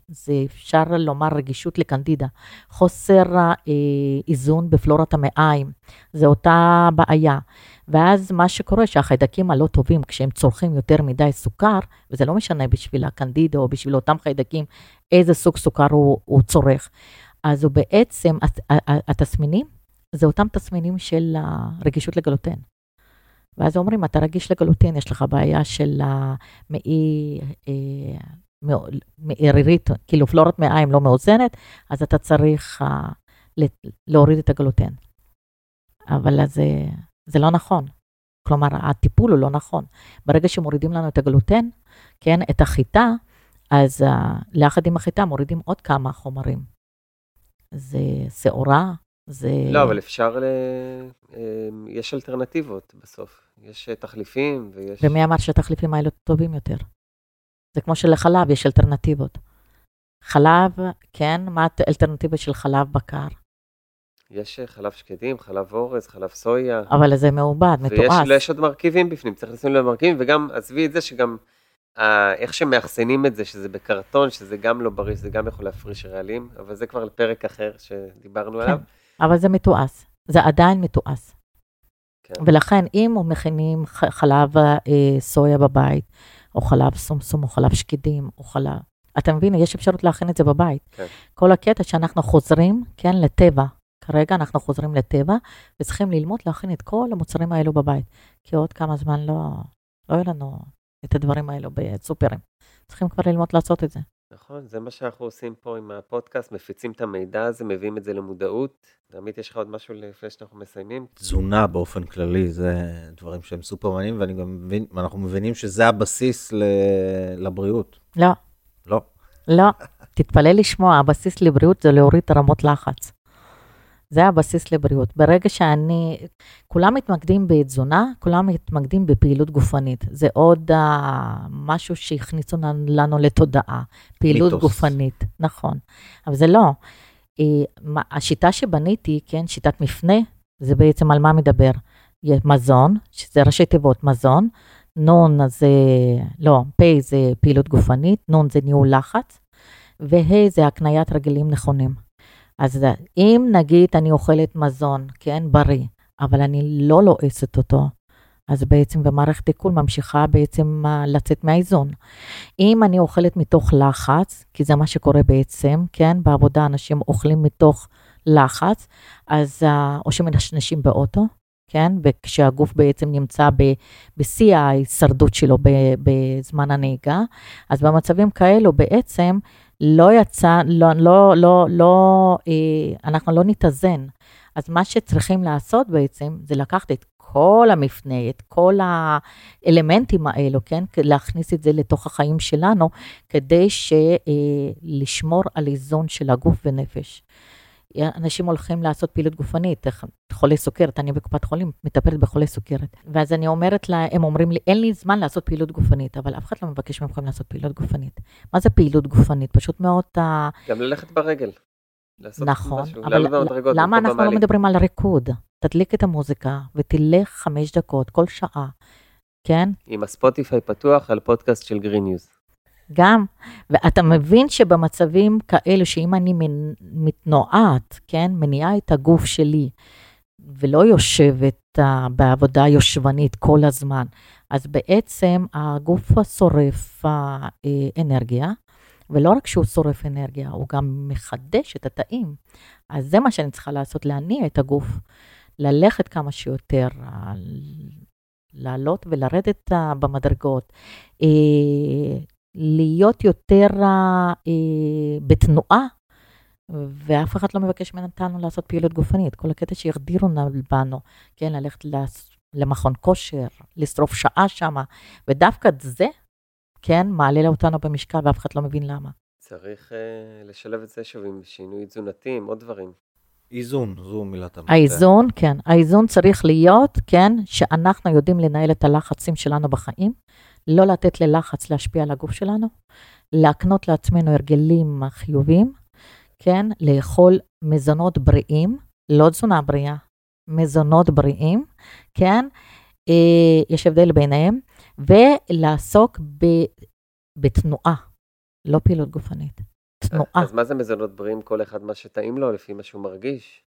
Speaker 3: זה אפשר לומר רגישות לקנדידה, חוסר אה, איזון בפלורת המעיים, זה אותה בעיה. ואז מה שקורה שהחיידקים הלא טובים, כשהם צורכים יותר מדי סוכר, וזה לא משנה בשביל הקנדידה או בשביל אותם חיידקים, איזה סוג סוכר הוא, הוא צורך, אז הוא בעצם, התסמינים, זה אותם תסמינים של הרגישות לגלוטן. ואז אומרים, אתה רגיש לגלוטן, יש לך בעיה של מעי, מעי רירית, כאילו פלורת מעיים לא מאוזנת, אז אתה צריך uh, להוריד את הגלוטן. אבל אז... זה לא נכון. כלומר, הטיפול הוא לא נכון. ברגע שמורידים לנו את הגלוטן, כן, את החיטה, אז uh, ליחד עם החיטה מורידים עוד כמה חומרים. זה שעורה, זה...
Speaker 1: לא, אבל אפשר ל... אה, יש אלטרנטיבות בסוף. יש תחליפים ויש...
Speaker 3: ומי אמר שהתחליפים האלו טובים יותר? זה כמו שלחלב יש אלטרנטיבות. חלב, כן, מה האלטרנטיבה של חלב בקר?
Speaker 1: יש אה, חלב שקדים, חלב אורז, חלב סויה.
Speaker 3: אבל זה מעובד, מתועש.
Speaker 1: ויש עוד מרכיבים בפנים, צריך לשים לב מרכיבים, וגם, עזבי את זה שגם, אה, איך שמאחסנים את זה, שזה בקרטון, שזה גם לא בריא, שזה גם יכול להפריש רעלים, אבל זה כבר לפרק אחר שדיברנו כן, עליו.
Speaker 3: אבל זה מתועש, זה עדיין מתועש. כן. ולכן, אם מכינים חלב אה, סויה בבית, או חלב סומסום, או חלב שקדים, או חלב... אתה מבין, יש אפשרות להכין את זה בבית. כן. כל הקטע שאנחנו חוזרים, כן, לטבע, כרגע אנחנו חוזרים לטבע, וצריכים ללמוד להכין את כל המוצרים האלו בבית. כי עוד כמה זמן לא, לא יהיו לנו את הדברים האלו בסופרים. צריכים כבר ללמוד לעשות את זה.
Speaker 1: נכון, זה מה שאנחנו עושים פה עם הפודקאסט, מפיצים את המידע הזה, מביאים את זה למודעות. עמית, יש לך עוד משהו לפני שאנחנו מסיימים?
Speaker 2: תזונה באופן כללי, זה דברים שהם סופר מעניינים, ואני גם מבין, ואנחנו מבינים שזה הבסיס ל... לבריאות.
Speaker 3: לא.
Speaker 2: לא.
Speaker 3: לא, תתפלא לשמוע, הבסיס לבריאות זה להוריד רמות לחץ. זה הבסיס לבריאות. ברגע שאני, כולם מתמקדים בתזונה, כולם מתמקדים בפעילות גופנית. זה עוד uh, משהו שהכניסו לנו לתודעה. פעילות מיתוס. גופנית, נכון. אבל זה לא. Uh, השיטה שבניתי, כן, שיטת מפנה, זה בעצם על מה מדבר. מזון, שזה ראשי תיבות מזון, נון זה, לא, פ' זה פעילות גופנית, נון זה ניהול לחץ, וה' זה הקניית רגלים נכונים. אז אם נגיד אני אוכלת מזון, כן, בריא, אבל אני לא לועסת אותו, אז בעצם במערכת עיכול ממשיכה בעצם uh, לצאת מהאיזון. אם אני אוכלת מתוך לחץ, כי זה מה שקורה בעצם, כן, בעבודה אנשים אוכלים מתוך לחץ, אז, uh, או שמנשנשים באוטו, כן, וכשהגוף בעצם נמצא בשיא ההישרדות שלו בזמן הנהיגה, אז במצבים כאלו בעצם לא יצא, לא, לא, לא, לא, אה, אנחנו לא נתאזן. אז מה שצריכים לעשות בעצם, זה לקחת את כל המפנה, את כל האלמנטים האלו, כן? להכניס את זה לתוך החיים שלנו, כדי לשמור על איזון של הגוף ונפש. אנשים הולכים לעשות פעילות גופנית, חולי סוכרת, אני בקופת חולים מטפלת בחולי סוכרת. ואז אני אומרת לה, הם אומרים לי, אין לי זמן לעשות פעילות גופנית, אבל אף אחד לא מבקש ממכם לעשות פעילות גופנית. מה זה פעילות גופנית? פשוט מאוד...
Speaker 1: גם ללכת ברגל.
Speaker 3: נכון, אבל למה אנחנו לא מדברים על ריקוד? תדליק את המוזיקה ותלך חמש דקות כל שעה, כן?
Speaker 1: עם ה Spotify פתוח על פודקאסט של Green News.
Speaker 3: גם, ואתה מבין שבמצבים כאלו, שאם אני מתנועעת, כן, מניעה את הגוף שלי, ולא יושבת אה, בעבודה יושבנית כל הזמן, אז בעצם הגוף שורף אה, אנרגיה, ולא רק שהוא שורף אנרגיה, הוא גם מחדש את התאים. אז זה מה שאני צריכה לעשות, להניע את הגוף, ללכת כמה שיותר, לעלות ולרדת במדרגות, אה, להיות יותר אה, בתנועה, ואף אחד לא מבקש מאיתנו לעשות פעילות גופנית. כל הקטע שיחדירו בנו, כן, ללכת למכון כושר, לשרוף שעה שמה, ודווקא זה כן, מעלה אותנו במשקל ואף אחד לא מבין למה.
Speaker 1: צריך uh, לשלב את זה שוב עם שינוי תזונתי, עם עוד דברים.
Speaker 2: איזון, זו מילת המפתח.
Speaker 3: האיזון, כן. האיזון צריך להיות, כן, שאנחנו יודעים לנהל את הלחצים שלנו בחיים, לא לתת ללחץ להשפיע על הגוף שלנו, להקנות לעצמנו הרגלים חיוביים, כן, לאכול מזונות בריאים, לא תזונה בריאה, מזונות בריאים, כן, אה, יש הבדל ביניהם, ולעסוק ב, בתנועה, לא פעילות גופנית, תנועה.
Speaker 1: אז מה זה מזונות בריאים? כל אחד מה שטעים לו, לפי מה שהוא מרגיש?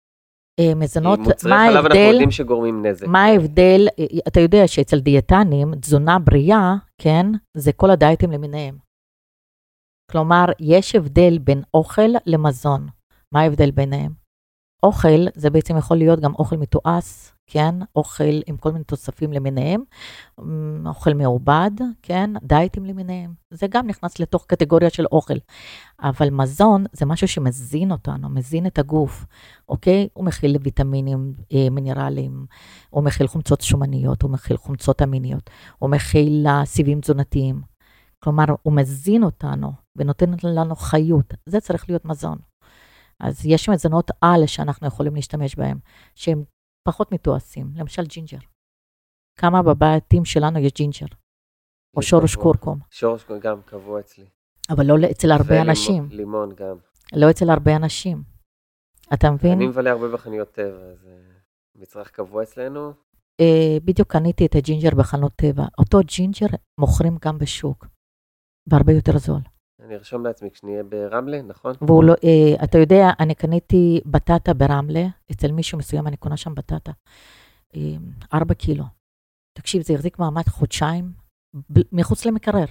Speaker 3: אה, מזונות, מה ההבדל?
Speaker 1: מוצרי חלב אנחנו יודעים שגורמים נזק.
Speaker 3: מה ההבדל? אה, אתה יודע שאצל דיאטנים, תזונה בריאה, כן, זה כל הדייטים למיניהם. כלומר, יש הבדל בין אוכל למזון. מה ההבדל ביניהם? אוכל, זה בעצם יכול להיות גם אוכל מתועש, כן? אוכל עם כל מיני תוספים למיניהם, אוכל מעובד, כן? דייטים למיניהם. זה גם נכנס לתוך קטגוריה של אוכל. אבל מזון זה משהו שמזין אותנו, מזין את הגוף, אוקיי? הוא מכיל ויטמינים, אה, מינרלים, הוא מכיל חומצות שומניות, הוא מכיל חומצות אמיניות, הוא מכיל סיבים תזונתיים. כלומר, הוא מזין אותנו ונותן לנו חיות. זה צריך להיות מזון. אז יש מזונות על שאנחנו יכולים להשתמש בהם, שהם פחות מתועשים, למשל ג'ינג'ר. כמה בבתים שלנו יש ג'ינג'ר, או שורש קורקום.
Speaker 1: שורש קורקום גם קבוע אצלי.
Speaker 3: אבל לא אצל הרבה אנשים.
Speaker 1: לימון גם.
Speaker 3: לא אצל הרבה אנשים. אתה מבין?
Speaker 1: אני מבלה הרבה בחנויות טבע, אז אה, מצרך קבוע אצלנו.
Speaker 3: אה, בדיוק קניתי את הג'ינג'ר בחנות טבע. אותו ג'ינג'ר מוכרים גם בשוק, בהרבה יותר זול.
Speaker 1: אני ארשום לעצמי כשנהיה ברמלה, נכון?
Speaker 3: והוא לא, אה, אתה יודע, אני קניתי בטטה ברמלה, אצל מישהו מסוים אני קונה שם בטטה, אה, ארבע קילו. תקשיב, זה החזיק מעמד חודשיים מחוץ למקרר.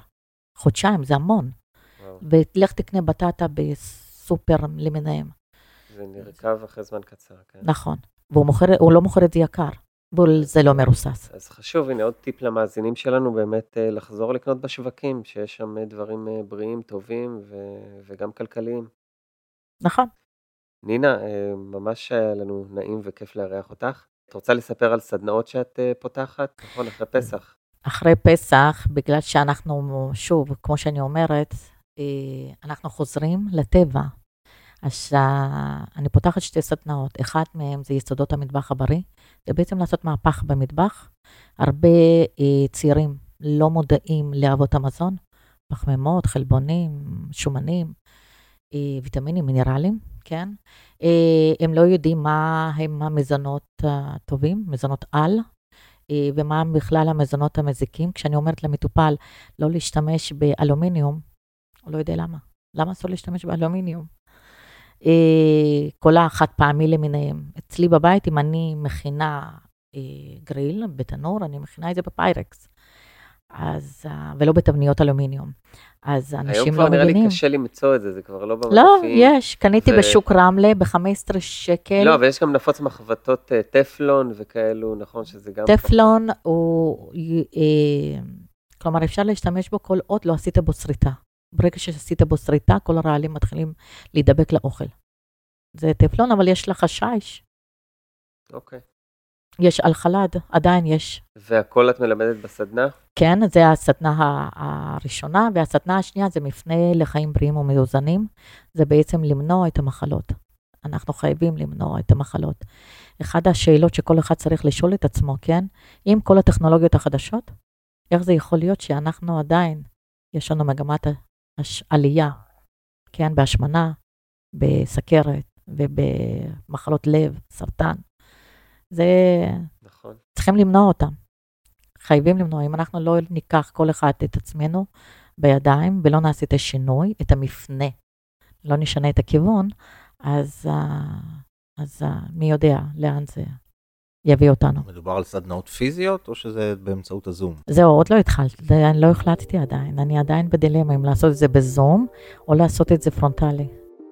Speaker 3: חודשיים, זה המון. ולך תקנה בטטה בסופר למיניהם.
Speaker 1: זה נרקב אחרי זמן קצר, כן.
Speaker 3: נכון. והוא מוכר, לא מוכר את זה יקר. בול זה לא מרוסס.
Speaker 1: אז חשוב, הנה עוד טיפ למאזינים שלנו, באמת אה, לחזור לקנות בשווקים, שיש שם אה, דברים אה, בריאים, טובים ו- וגם כלכליים.
Speaker 3: נכון.
Speaker 1: נינה, ממש היה לנו נעים וכיף לארח אותך. את רוצה לספר על סדנאות שאת פותחת, נכון, אחרי פסח?
Speaker 3: אחרי פסח, בגלל שאנחנו, שוב, כמו שאני אומרת, אנחנו חוזרים לטבע. אז אני פותחת שתי סדנאות, אחת מהן זה יסודות המטבח הבריא, בעצם לעשות מהפך במטבח. הרבה אה, צעירים לא מודעים לאהבות המזון, פחמימות, חלבונים, שומנים, אה, ויטמינים, מינרלים, כן? אה, הם לא יודעים מה הם המזונות הטובים, מזונות על, אה, ומה בכלל המזונות המזיקים. כשאני אומרת למטופל לא להשתמש באלומיניום, הוא לא יודע למה. למה אסור להשתמש באלומיניום? אה, כל החד פעמי למיניהם. אצלי בבית, אם אני מכינה אה, גריל בתנור, אני מכינה את זה בפיירקס. אז, אה, ולא בתבניות אלומיניום. אז אנשים לא מבינים.
Speaker 1: היום כבר נראה לי קשה למצוא את זה, זה כבר לא במדפים.
Speaker 3: לא, יש, קניתי ו... בשוק רמלה ב-15 שקל.
Speaker 1: לא, ויש גם נפוץ מחבטות טפלון וכאלו, נכון שזה גם...
Speaker 3: טפלון. הוא, אה, כלומר, אפשר להשתמש בו כל עוד לא עשית בו שריטה. ברגע שעשית בו שריטה, כל הרעלים מתחילים להידבק לאוכל. זה טפלון, אבל יש לך שיש.
Speaker 1: אוקיי.
Speaker 3: יש על חלד, עדיין יש.
Speaker 1: והכל את מלמדת בסדנה?
Speaker 3: כן, זה הסדנה הראשונה, והסדנה השנייה זה מפנה לחיים בריאים ומאוזנים. זה בעצם למנוע את המחלות. אנחנו חייבים למנוע את המחלות. אחת השאלות שכל אחד צריך לשאול את עצמו, כן? עם כל הטכנולוגיות החדשות, איך זה יכול להיות שאנחנו עדיין, יש לנו מגמת עלייה, כן? בהשמנה, בסכרת ובמחלות לב, סרטן. זה,
Speaker 1: נכון.
Speaker 3: צריכים למנוע אותם. חייבים למנוע. אם אנחנו לא ניקח כל אחד את עצמנו בידיים ולא נעשה את השינוי, את המפנה, לא נשנה את הכיוון, אז, אז מי יודע לאן זה יביא אותנו.
Speaker 2: מדובר על סדנאות פיזיות, או שזה באמצעות הזום?
Speaker 3: זהו, עוד לא התחלתי, אני לא החלטתי עדיין. אני עדיין בדילמה אם לעשות את זה בזום או לעשות את זה פרונטלי.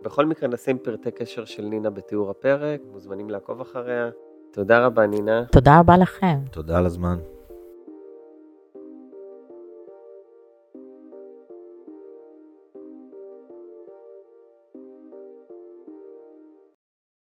Speaker 1: בכל מקרה נשים פרטי קשר של נינה בתיאור הפרק, מוזמנים לעקוב אחריה. תודה רבה נינה.
Speaker 3: תודה רבה לכם.
Speaker 2: תודה על הזמן.